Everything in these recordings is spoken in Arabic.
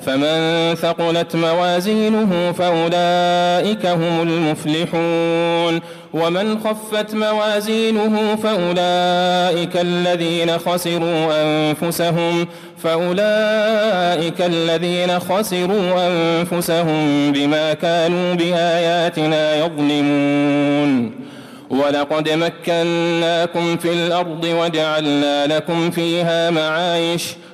فمن ثقلت موازينه فأولئك هم المفلحون. ومن خفت موازينه فأولئك الذين خسروا أنفسهم فأولئك الذين خسروا أنفسهم بما كانوا بآياتنا يظلمون. ولقد مكناكم في الأرض وجعلنا لكم فيها معايش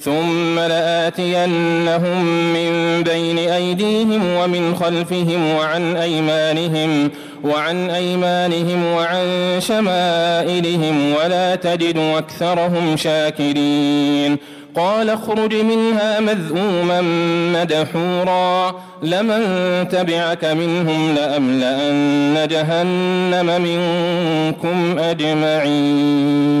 ثم لآتينهم من بين أيديهم ومن خلفهم وعن أيمانهم وعن أيمانهم وعن شمائلهم ولا تجد أكثرهم شاكرين قال اخرج منها مذءوما مدحورا لمن تبعك منهم لأملأن جهنم منكم أجمعين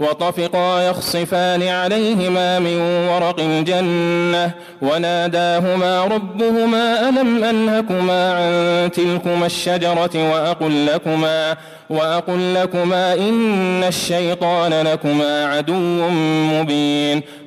وطفقا يخصفان عليهما من ورق الجنة وناداهما ربهما ألم أنهكما عن تلكما الشجرة وأقل لكما وأقل لكما إن الشيطان لكما عدو مبين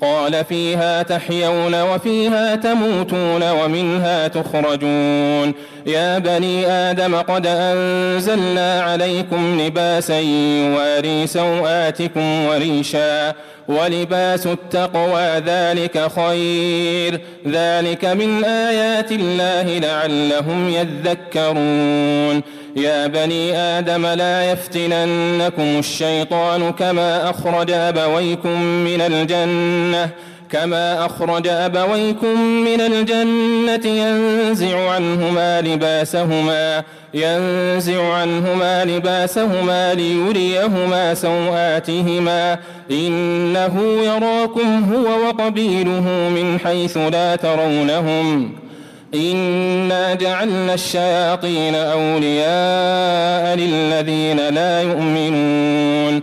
قال فيها تحيون وفيها تموتون ومنها تخرجون. يا بني آدم قد أنزلنا عليكم لباسا يواري سوآتكم وريشا. ولباس التقوى ذلك خير. ذلك من آيات الله لعلهم يذكرون. يا بني آدم لا يفتننكم الشيطان كما أخرج أبويكم من الجنة. كما أخرج أبويكم من الجنة ينزع عنهما لباسهما ينزع عنهما لباسهما ليريهما سوآتهما إنه يراكم هو وقبيله من حيث لا ترونهم. إنا جعلنا الشياطين أولياء للذين لا يؤمنون.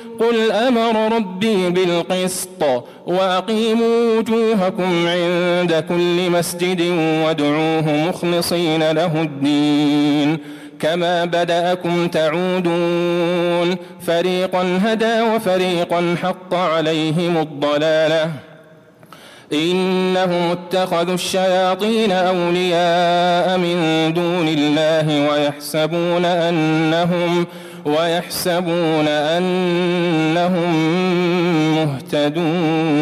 قل أمر ربي بالقسط وأقيموا وجوهكم عند كل مسجد وادعوه مخلصين له الدين كما بدأكم تعودون فريقا هدى وفريقا حق عليهم الضلاله إنهم اتخذوا الشياطين أولياء من دون الله ويحسبون أنهم ويحسبون أنهم مهتدون.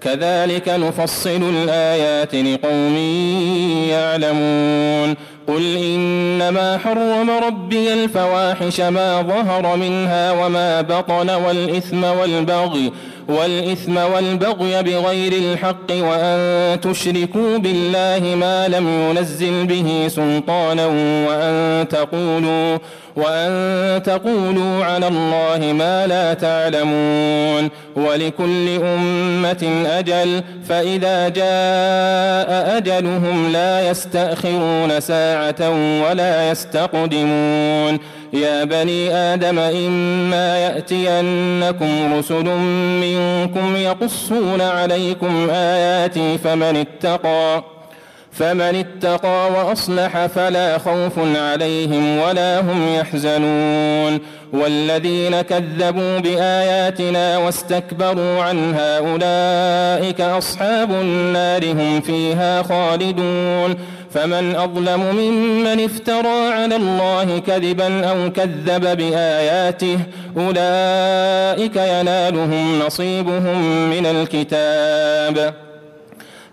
كذلك نفصل الآيات لقوم يعلمون. قل إنما حرم ربي الفواحش ما ظهر منها وما بطن والإثم والبغي والإثم والبغي بغير الحق وأن تشركوا بالله ما لم ينزل به سلطانا وأن تقولوا وأن تقولوا على الله ما لا تعلمون ولكل أمة أجل فإذا جاء أجلهم لا يستأخرون ساعة ولا يستقدمون. يا بني آدم إما يأتينكم رسل منكم يقصون عليكم آياتي فمن اتقى فمن اتقى وأصلح فلا خوف عليهم ولا هم يحزنون. والذين كذبوا بآياتنا واستكبروا عنها أولئك أصحاب النار هم فيها خالدون. فمن أظلم ممن افترى على الله كذبا أو كذب بآياته أولئك ينالهم نصيبهم من الكتاب.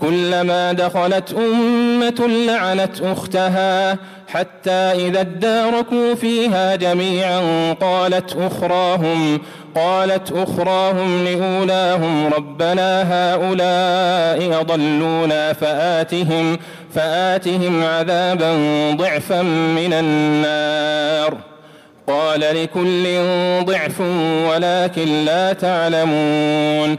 كلما دخلت أمة لعنت أختها حتى إذا اداركوا فيها جميعا قالت أخراهم قالت أخراهم لأولاهم ربنا هؤلاء أضلونا فآتهم فآتهم عذابا ضعفا من النار. قال لكل ضعف ولكن لا تعلمون.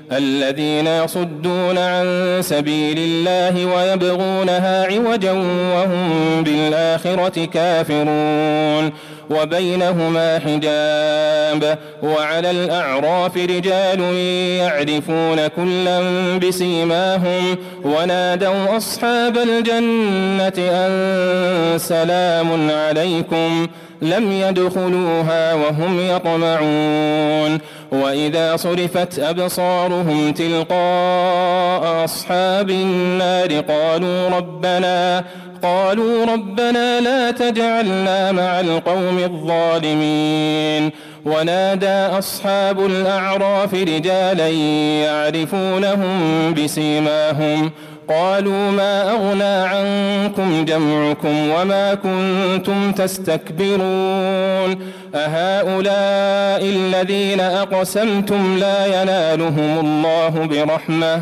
الذين يصدون عن سبيل الله ويبغونها عوجا وهم بالآخرة كافرون. وبينهما حجاب وعلى الأعراف رجال يعرفون كلا بسيماهم ونادوا أصحاب الجنة أن سلام عليكم لم يدخلوها وهم يطمعون وإذا صرفت أبصارهم تلقاء أصحاب النار قالوا ربنا قالوا ربنا لا تجعلنا مع القوم الظالمين. ونادى أصحاب الأعراف رجالا يعرفونهم بسيماهم. قالوا ما أغنى عنكم جمعكم وما كنتم تستكبرون. أهؤلاء الذين أقسمتم لا ينالهم الله برحمة.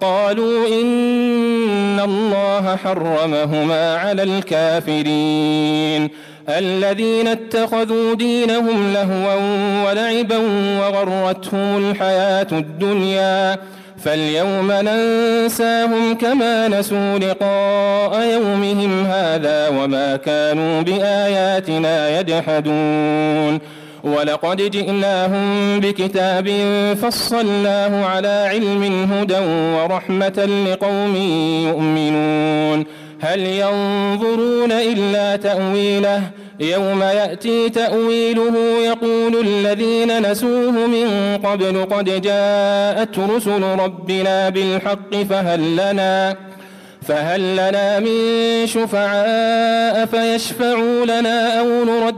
قالوا إن الله حرمهما على الكافرين. الذين اتخذوا دينهم لهوا ولعبا وغرتهم الحياة الدنيا فاليوم ننساهم كما نسوا لقاء يومهم هذا وما كانوا بآياتنا يجحدون. ولقد جئناهم بكتاب فصلناه على علم هدى ورحمة لقوم يؤمنون. هل ينظرون إلا تأويله؟ يوم يأتي تأويله يقول الذين نسوه من قبل قد جاءت رسل ربنا بالحق فهل لنا فهل لنا من شفعاء فيشفعوا لنا أو نرد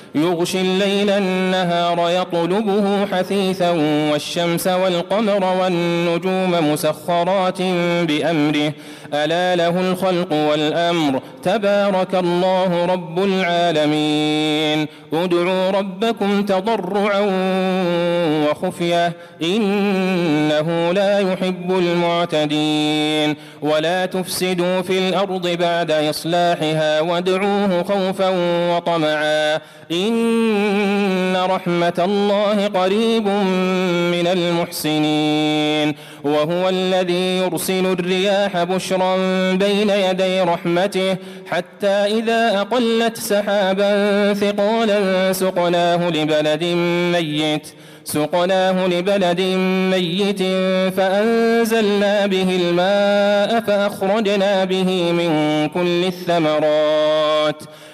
يغشي الليل النهار يطلبه حثيثا والشمس والقمر والنجوم مسخرات بأمره ألا له الخلق والأمر. تبارك الله رب العالمين. ادعوا ربكم تضرعا وخفية. إنه لا يحب المعتدين. ولا تفسدوا في الأرض بعد إصلاحها وادعوه خوفا وطمعا. إن رحمة الله قريب من المحسنين. وهو الذي يرسل الرياح بشرا بين يدي رحمته حتى إذا أقلت سحابا ثقالا سقناه لبلد ميت. سقناه لبلد ميت فأنزلنا به الماء فأخرجنا به من كل الثمرات.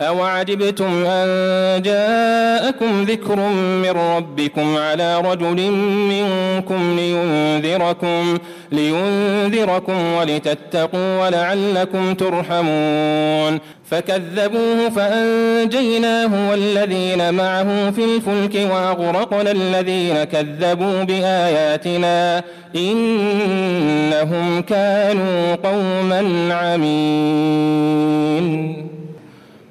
أوعجبتم أن جاءكم ذكر من ربكم على رجل منكم لينذركم لينذركم ولتتقوا ولعلكم ترحمون. فكذبوه فأنجيناه والذين معه في الفلك وأغرقنا الذين كذبوا بآياتنا إنهم كانوا قوما عمين.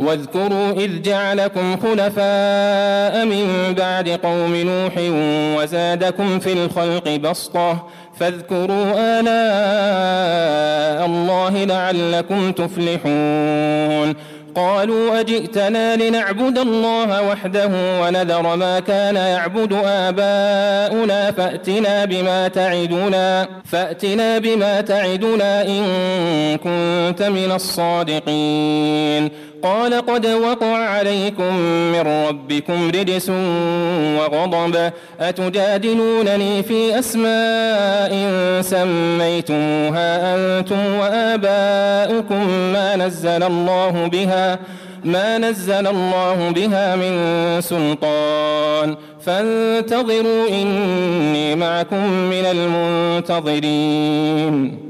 واذكروا إذ جعلكم خلفاء من بعد قوم نوح وزادكم في الخلق بسطة فاذكروا آلاء الله لعلكم تفلحون قالوا أجئتنا لنعبد الله وحده ونذر ما كان يعبد آباؤنا فأتنا بما تعدنا فأتنا بما تعدنا إن كنت من الصادقين قال قد وقع عليكم من ربكم رجس وغضب. أتجادلونني في أسماء سميتموها أنتم وآباؤكم ما نزل الله بها ما نزل الله بها من سلطان. فانتظروا إني معكم من المنتظرين.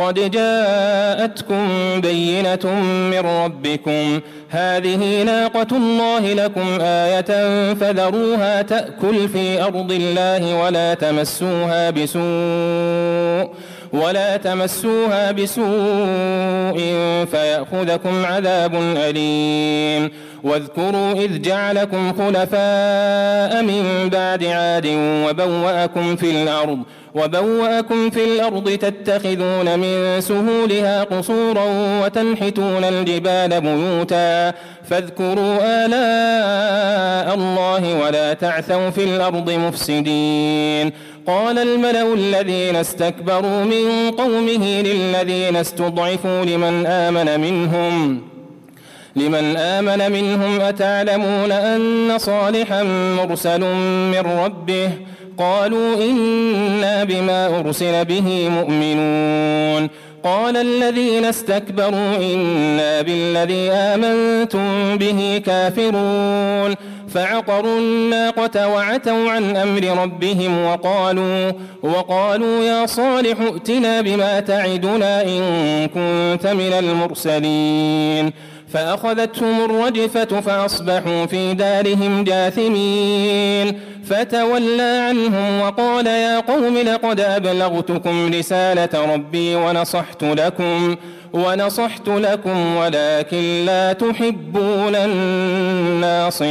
قد جاءتكم بينة من ربكم. هذه ناقة الله لكم آية فذروها تأكل في أرض الله ولا تمسوها بسوء ولا تمسوها بسوء فيأخذكم عذاب أليم. واذكروا إذ جعلكم خلفاء من بعد عاد وبوأكم في الأرض. وبوأكم في الأرض تتخذون من سهولها قصورا وتنحتون الجبال بيوتا فاذكروا آلاء الله ولا تعثوا في الأرض مفسدين. قال الملأ الذين استكبروا من قومه للذين استضعفوا لمن آمن منهم لمن آمن منهم أتعلمون أن صالحا مرسل من ربه قالوا إنا بما أرسل به مؤمنون. قال الذين استكبروا إنا بالذي آمنتم به كافرون. فعقروا الناقة وعتوا عن أمر ربهم وقالوا وقالوا يا صالح ائتنا بما تعدنا إن كنت من المرسلين. فأخذتهم الرجفة فأصبحوا في دارهم جاثمين. فتولى عنهم وقال يا قوم لقد أبلغتكم رسالة ربي ونصحت لكم ونصحت لكم ولكن لا تحبون الناصحين.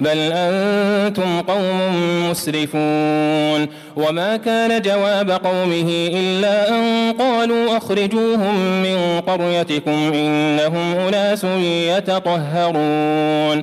بل أنتم قوم مسرفون وما كان جواب قومه إلا أن قالوا أخرجوهم من قريتكم إنهم أناس يتطهرون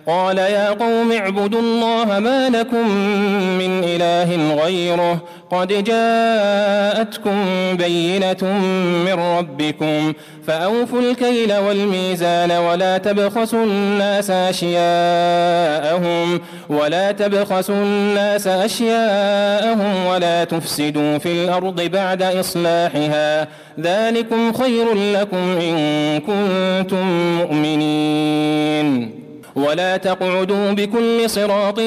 قال يا قوم اعبدوا الله ما لكم من إله غيره قد جاءتكم بينة من ربكم فأوفوا الكيل والميزان ولا تبخسوا الناس أشياءهم ولا تبخسوا الناس أشياءهم ولا تفسدوا في الأرض بعد إصلاحها ذلكم خير لكم إن كنتم مؤمنين ولا تقعدوا بكل صراط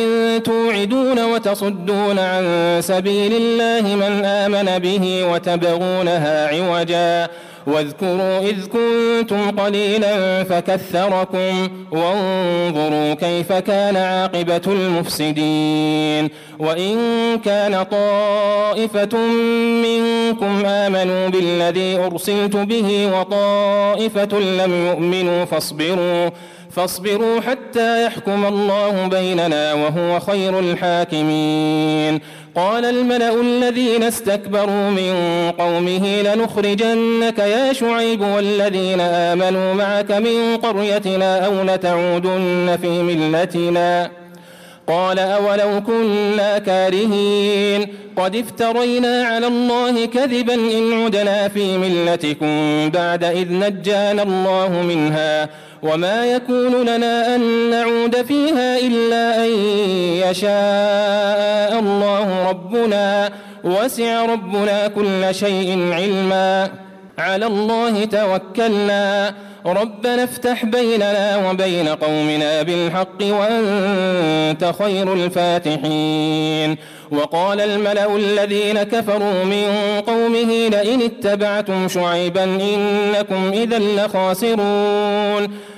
توعدون وتصدون عن سبيل الله من آمن به وتبغونها عوجا واذكروا إذ كنتم قليلا فكثركم وانظروا كيف كان عاقبة المفسدين وإن كان طائفة منكم آمنوا بالذي أرسلت به وطائفة لم يؤمنوا فاصبروا فاصبروا حتى يحكم الله بيننا وهو خير الحاكمين. قال الملأ الذين استكبروا من قومه لنخرجنك يا شعيب والذين آمنوا معك من قريتنا أو لتعودن في ملتنا. قال أولو كنا كارهين. قد افترينا على الله كذبا إن عدنا في ملتكم بعد إذ نجانا الله منها. وما يكون لنا أن نعود فيها إلا أن يشاء الله ربنا وسع ربنا كل شيء علما. على الله توكلنا. ربنا افتح بيننا وبين قومنا بالحق وأنت خير الفاتحين. وقال الملأ الذين كفروا من قومه لئن اتبعتم شعيبا إنكم إذا لخاسرون.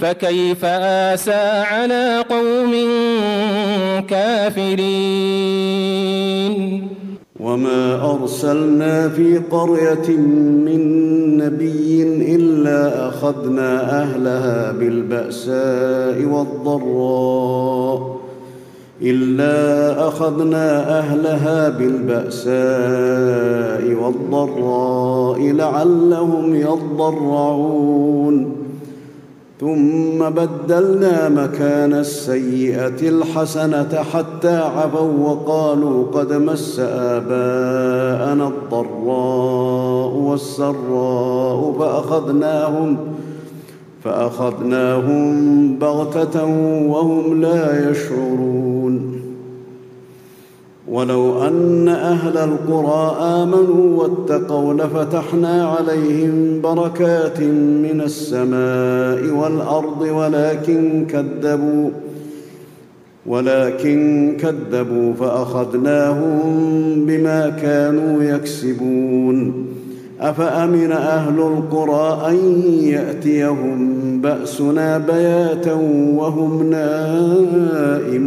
فكيف آسى على قوم كافرين؟ وما أرسلنا في قرية من نبي إلا أخذنا أهلها بالبأساء والضراء. إلا أخذنا أهلها بالبأساء والضراء لعلهم يضرعون. ثم بدلنا مكان السيئة الحسنة حتى عفوا وقالوا قد مس آباءنا الضراء والسراء فأخذناهم فأخذناهم بغتة وهم لا يشعرون ولو أن أهل القرى آمنوا واتقوا لفتحنا عليهم بركات من السماء والأرض ولكن كذبوا ولكن كذبوا فأخذناهم بما كانوا يكسبون أفأمن أهل القرى أن يأتيهم بأسنا بياتا وهم نائمون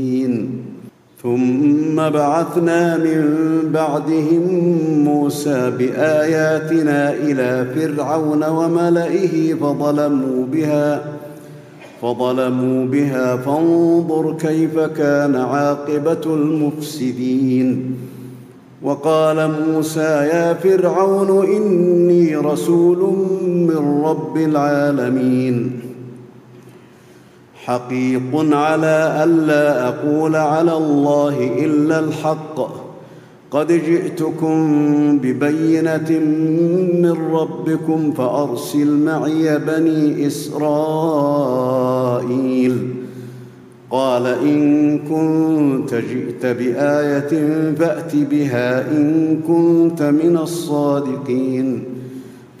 ثم بعثنا من بعدهم موسى بآياتنا إلى فرعون وملئه فظلموا بها فظلموا بها. فانظر كيف كان عاقبة المفسدين. وقال موسى يا فرعون إني رسول من رب العالمين. حقيق على الا أقول على الله إلا الحق. قد جئتكم ببينة من ربكم فأرسل معي بني إسرائيل. قال إن كنت جئت بآية فأت بها إن كنت من الصادقين.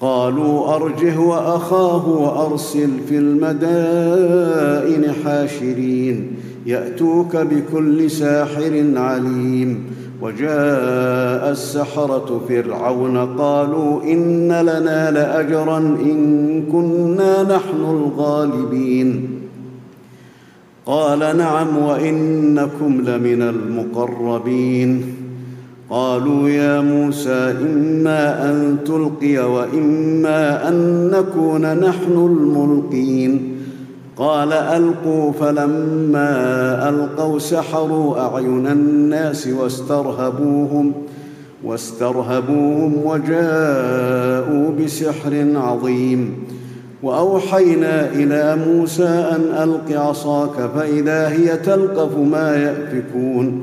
قالوا أرجه وأخاه وأرسل في المدائن حاشرين يأتوك بكل ساحر عليم. وجاء السحرة فرعون قالوا إن لنا لأجرا إن كنا نحن الغالبين. قال نعم وإنكم لمن المقربين. قالوا يا موسى إما أن تلقي وإما أن نكون نحن الملقين. قال ألقوا فلما ألقوا سحروا أعين الناس واسترهبوهم واسترهبوهم وجاءوا بسحر عظيم. وأوحينا إلى موسى أن ألق عصاك فإذا هي تلقف ما يأفكون.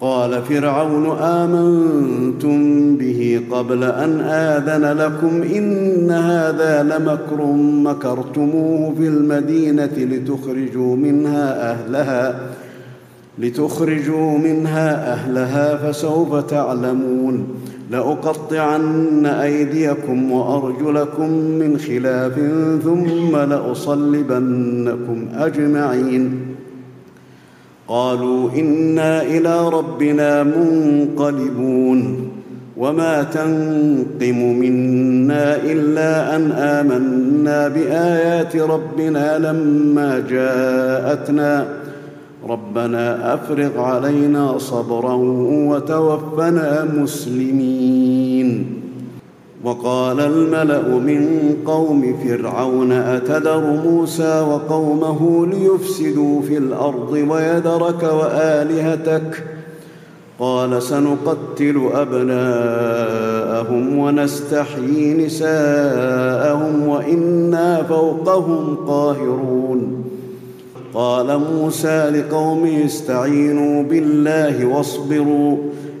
قال فرعون آمنتم به قبل أن آذن لكم إن هذا لمكر مكرتموه في المدينة لتخرجوا منها أهلها لتخرجوا منها أهلها فسوف تعلمون لأقطعن أيديكم وأرجلكم من خلاف ثم لأصلبنكم أجمعين قالوا إنا إلى ربنا منقلبون وما تنقم منا إلا أن آمنا بآيات ربنا لما جاءتنا. ربنا أفرغ علينا صبرا وتوفنا مسلمين. وقال الملأ من قوم فرعون أتذر موسى وقومه ليفسدوا في الأرض ويذرك وآلهتك؟ قال سنقتل أبناءهم ونستحيي نساءهم وإنا فوقهم قاهرون. قال موسى لقومه استعينوا بالله واصبروا.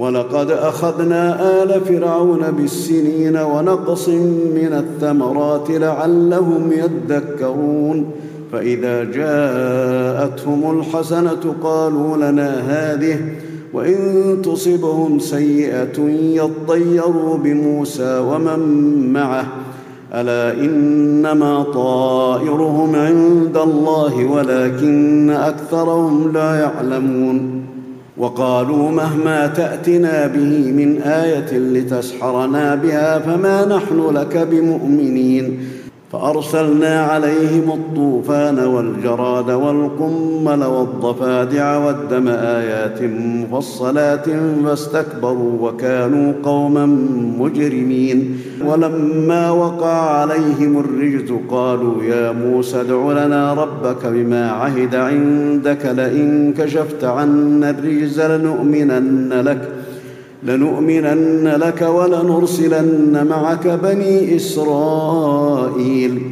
ولقد أخذنا آل فرعون بالسنين ونقص من الثمرات لعلهم يذكرون فإذا جاءتهم الحسنة قالوا لنا هذه وإن تصبهم سيئة يطيروا بموسى ومن معه. ألا إنما طائرهم عند الله ولكن أكثرهم لا يعلمون. وقالوا مهما تأتنا به من آية لتسحرنا بها فما نحن لك بمؤمنين فأرسلنا عليهم الطوفان والجراد والقمل والضفادع والدم آيات مفصلات فاستكبروا وكانوا قوما مجرمين. ولما وقع عليهم الرجز قالوا يا موسى ادع لنا ربك بما عهد عندك لئن كشفت عنا الرجز لنؤمنن لك. لنؤمنن لك ولنرسلن معك بني إسرائيل.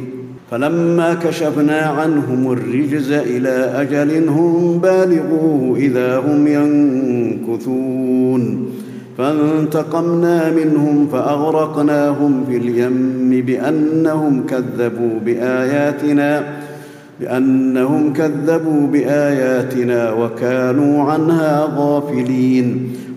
فلما كشفنا عنهم الرجز إلى أجل هم بالغوه إذا هم ينكثون. فانتقمنا منهم فأغرقناهم في اليم بأنهم كذبوا بآياتنا بأنهم كذبوا بآياتنا وكانوا عنها غافلين.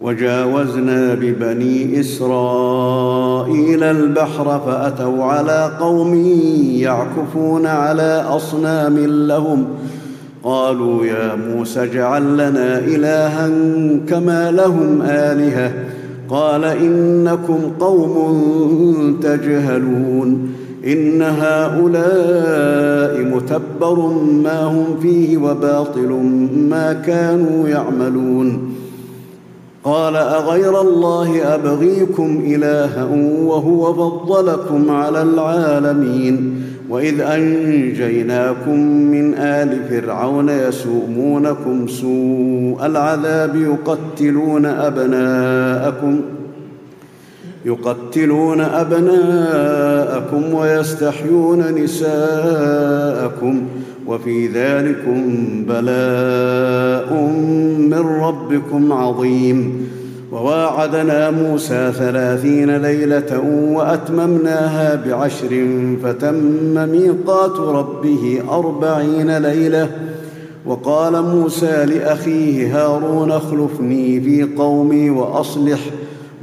وجاوزنا ببني إسرائيل البحر فأتوا على قوم يعكفون على أصنام لهم. قالوا يا موسى اجعل لنا إلها كما لهم آلهة. قال إنكم قوم تجهلون. إن هؤلاء متبر ما هم فيه وباطل ما كانوا يعملون. قال أغير الله أبغيكم إلها وهو فضلكم على العالمين. وإذ أنجيناكم من آل فرعون يسومونكم سوء العذاب يقتلون أبناءكم يقتلون أبناءكم ويستحيون نساءكم. وفي ذلكم بلاء من ربكم عظيم. وواعدنا موسى ثلاثين ليلة وأتممناها بعشر فتم ميقات ربه أربعين ليلة. وقال موسى لأخيه هارون اخلفني في قومي وأصلح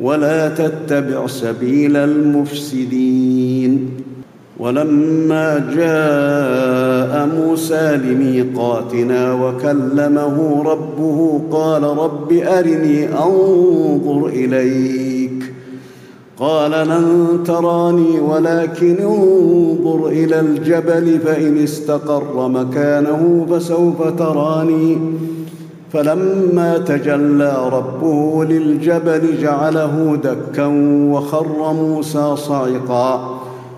ولا تتبع سبيل المفسدين. ولما جاء موسى لميقاتنا وكلمه ربه قال رب أرني أنظر إليك. قال لن تراني ولكن انظر إلى الجبل فإن استقر مكانه فسوف تراني. فلما تجلى ربه للجبل جعله دكا وخر موسى صعقا.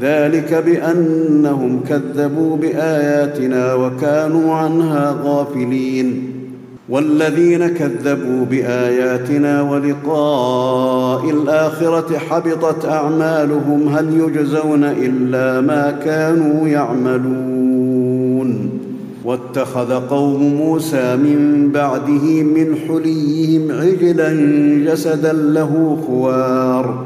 ذلك بأنهم كذبوا بآياتنا وكانوا عنها غافلين. والذين كذبوا بآياتنا ولقاء الآخرة حبطت أعمالهم هل يجزون إلا ما كانوا يعملون. واتخذ قوم موسى من بعده من حليهم عجلا جسدا له خوار.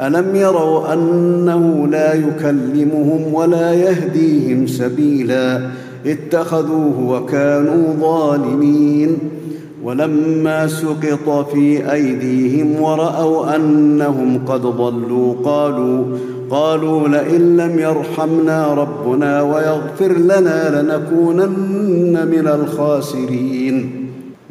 ألم يروا أنه لا يكلمهم ولا يهديهم سبيلا اتخذوه وكانوا ظالمين ولما سقط في أيديهم ورأوا أنهم قد ضلوا قالوا قالوا لئن لم يرحمنا ربنا ويغفر لنا لنكونن من الخاسرين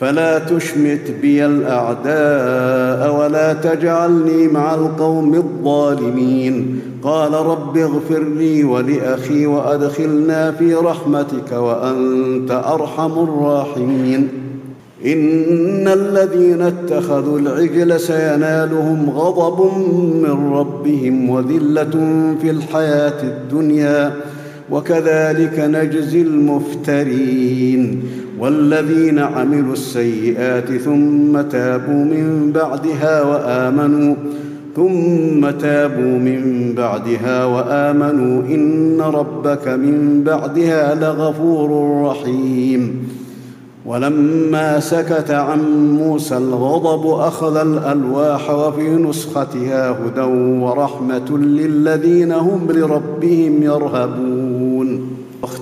فلا تشمت بي الأعداء ولا تجعلني مع القوم الظالمين. قال رب اغفر لي ولأخي وأدخلنا في رحمتك وأنت أرحم الراحمين. إن الذين اتخذوا العجل سينالهم غضب من ربهم وذلة في الحياة الدنيا. وكذلك نجزي المفترين. والذين عملوا السيئات ثم تابوا من بعدها وآمنوا ثم تابوا من بعدها وآمنوا إن ربك من بعدها لغفور رحيم. ولما سكت عن موسى الغضب أخذ الألواح وفي نسختها هدى ورحمة للذين هم لربهم يرهبون.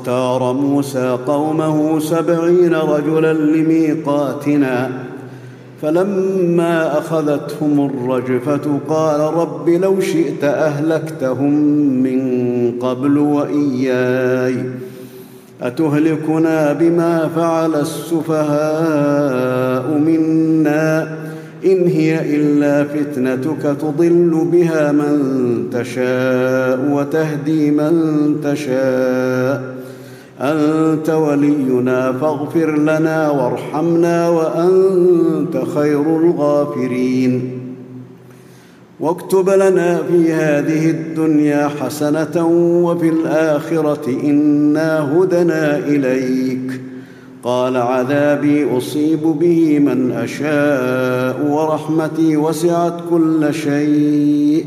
واختار موسى قومه سبعين رجلا لميقاتنا فلما أخذتهم الرجفة قال رب لو شئت أهلكتهم من قبل وإياي أتهلكنا بما فعل السفهاء منا؟ إن هي إلا فتنتك تضل بها من تشاء وتهدي من تشاء. أنت ولينا فاغفر لنا وارحمنا وأنت خير الغافرين. واكتب لنا في هذه الدنيا حسنة وفي الآخرة إنا هدنا إليك. قال عذابي أصيب به من أشاء ورحمتي وسعت كل شيء.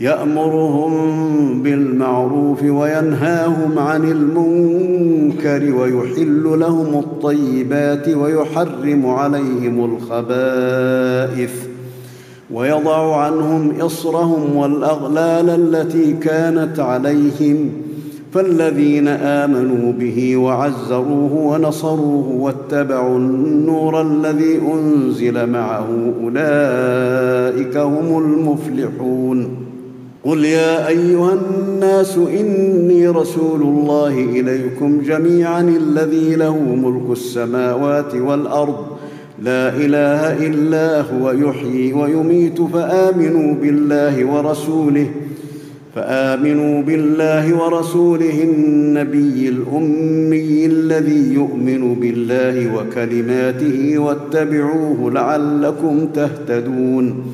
يأمرهم بالمعروف وينهاهم عن المنكر ويحل لهم الطيبات ويحرم عليهم الخبائث ويضع عنهم إصرهم والأغلال التي كانت عليهم فالذين آمنوا به وعزروه ونصروه واتبعوا النور الذي أنزل معه أولئك هم المفلحون قل يا ايها الناس اني رسول الله اليكم جميعا الذي له ملك السماوات والارض. لا اله الا هو يحيي ويميت فامنوا بالله ورسوله فامنوا بالله ورسوله النبي الامي الذي يؤمن بالله وكلماته واتبعوه لعلكم تهتدون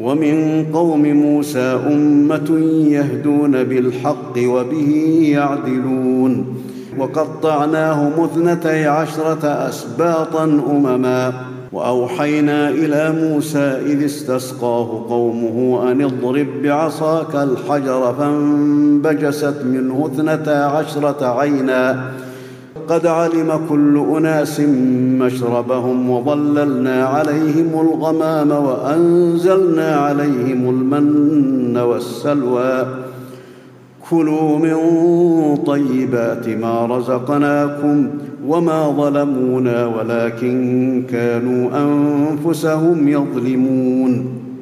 ومن قوم موسى أمة يهدون بالحق وبه يعدلون. وقطعناهم اثنتي عشرة أسباطا أمما. وأوحينا إلى موسى إذ استسقاه قومه أن اضرب بعصاك الحجر فانبجست منه اثنتا عشرة عينا. قد علم كل أناس مشربهم وظللنا عليهم الغمام وأنزلنا عليهم المن والسلوى. كلوا من طيبات ما رزقناكم وما ظلمونا ولكن كانوا أنفسهم يظلمون.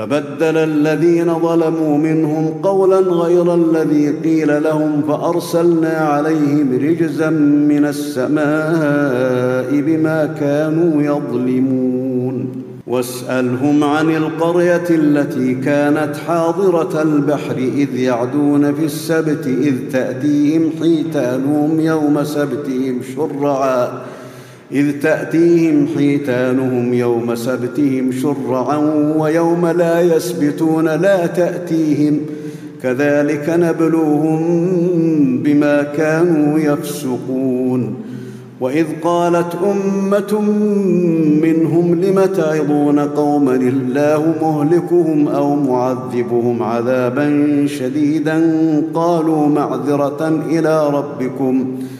فبدل الذين ظلموا منهم قولا غير الذي قيل لهم فأرسلنا عليهم رجزا من السماء بما كانوا يظلمون. واسألهم عن القرية التي كانت حاضرة البحر إذ يعدون في السبت إذ تأتيهم حيتانهم يوم سبتهم شرعا. إذ تأتيهم حيتانهم يوم سبتهم شرعا ويوم لا يسبتون لا تأتيهم كذلك نبلوهم بما كانوا يفسقون. وإذ قالت أمة منهم لم تعظون قوما الله مهلكهم أو معذبهم عذابا شديدا؟ قالوا معذرة إلى ربكم ۖ.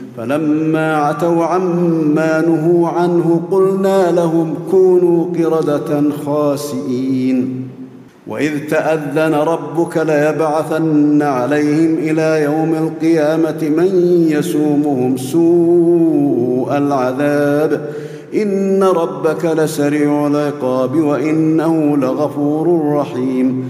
فلما عتوا عما نهوا عنه قلنا لهم كونوا قردة خاسئين. وإذ تأذن ربك ليبعثن عليهم إلى يوم القيامة من يسومهم سوء العذاب. إن ربك لسريع العقاب وإنه لغفور رحيم.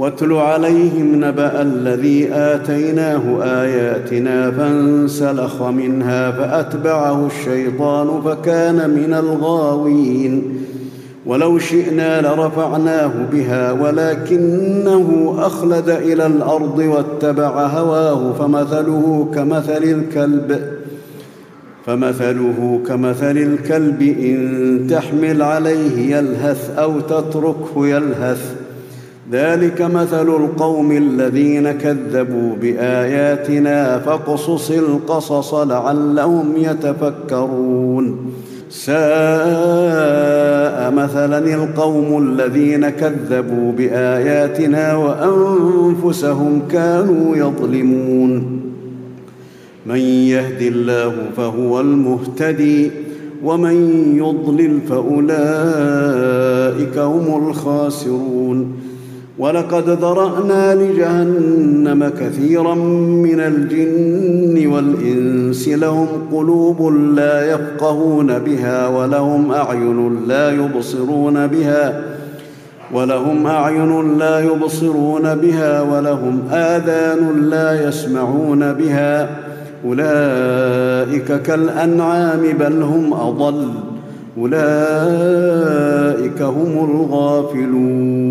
واتل عليهم نبأ الذي آتيناه آياتنا فانسلخ منها فأتبعه الشيطان فكان من الغاوين. ولو شئنا لرفعناه بها ولكنه أخلد إلى الأرض واتبع هواه فمثله كمثل الكلب فمثله كمثل الكلب إن تحمل عليه يلهث أو تتركه يلهث. ذلك مثل القوم الذين كذبوا بآياتنا فاقصص القصص لعلهم يتفكرون. ساء مثلا القوم الذين كذبوا بآياتنا وأنفسهم كانوا يظلمون. من يهد الله فهو المهتدي ومن يضلل فأولئك هم الخاسرون. ولقد ذرأنا لجهنم كثيرا من الجن والإنس لهم قلوب لا يفقهون بها ولهم أعين لا يبصرون بها ولهم أعين لا يبصرون بها ولهم آذان لا يسمعون بها أولئك كالأنعام بل هم أضل أولئك هم الغافلون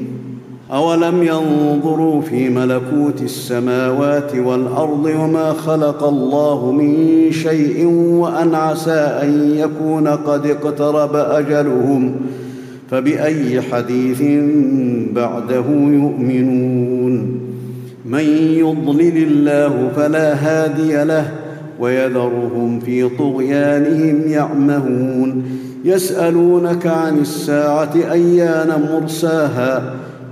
أولم ينظروا في ملكوت السماوات والأرض وما خلق الله من شيء وأن عسى أن يكون قد اقترب أجلهم فبأي حديث بعده يؤمنون من يضلل الله فلا هادي له ويذرهم في طغيانهم يعمهون يسألونك عن الساعة أيان مرساها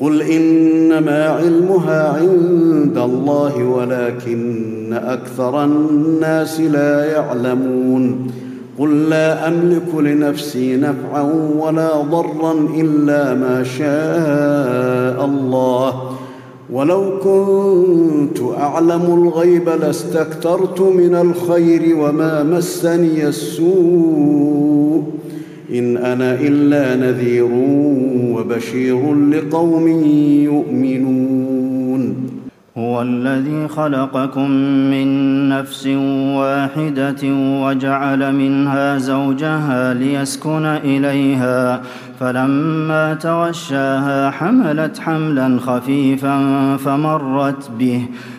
قل انما علمها عند الله ولكن أكثر الناس لا يعلمون قل لا املك لنفسي نفعا ولا ضرا الا ما شاء الله ولو كنت اعلم الغيب لاستكثرت من الخير وما مسني السوء إن أنا إلا نذير وبشير لقوم يؤمنون. هو الذي خلقكم من نفس واحدة وجعل منها زوجها ليسكن إليها فلما توشاها حملت حملا خفيفا فمرت به.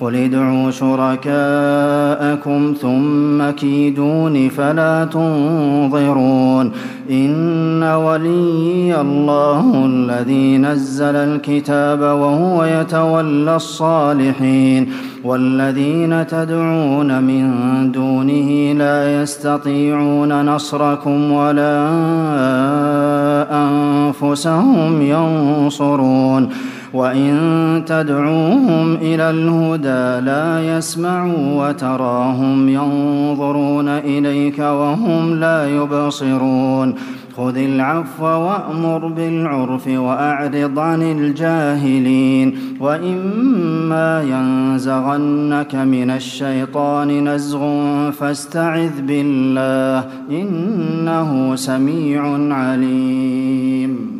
قل ادعوا شركاءكم ثم كيدون فلا تنظرون إن ولي الله الذي نزل الكتاب وهو يتولى الصالحين والذين تدعون من دونه لا يستطيعون نصركم ولا أنفسهم ينصرون وإن تدعوهم إلى الهدى لا يسمعوا وتراهم ينظرون إليك وهم لا يبصرون خذ العفو وأمر بالعرف وأعرض عن الجاهلين وإما ينزغنك من الشيطان نزغ فاستعذ بالله إنه سميع عليم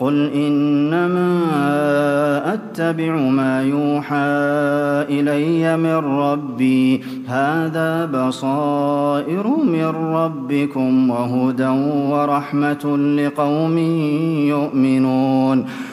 قل إنما أتبع ما يوحى إلي من ربي. هذا بصائر من ربكم وهدى ورحمة لقوم يؤمنون.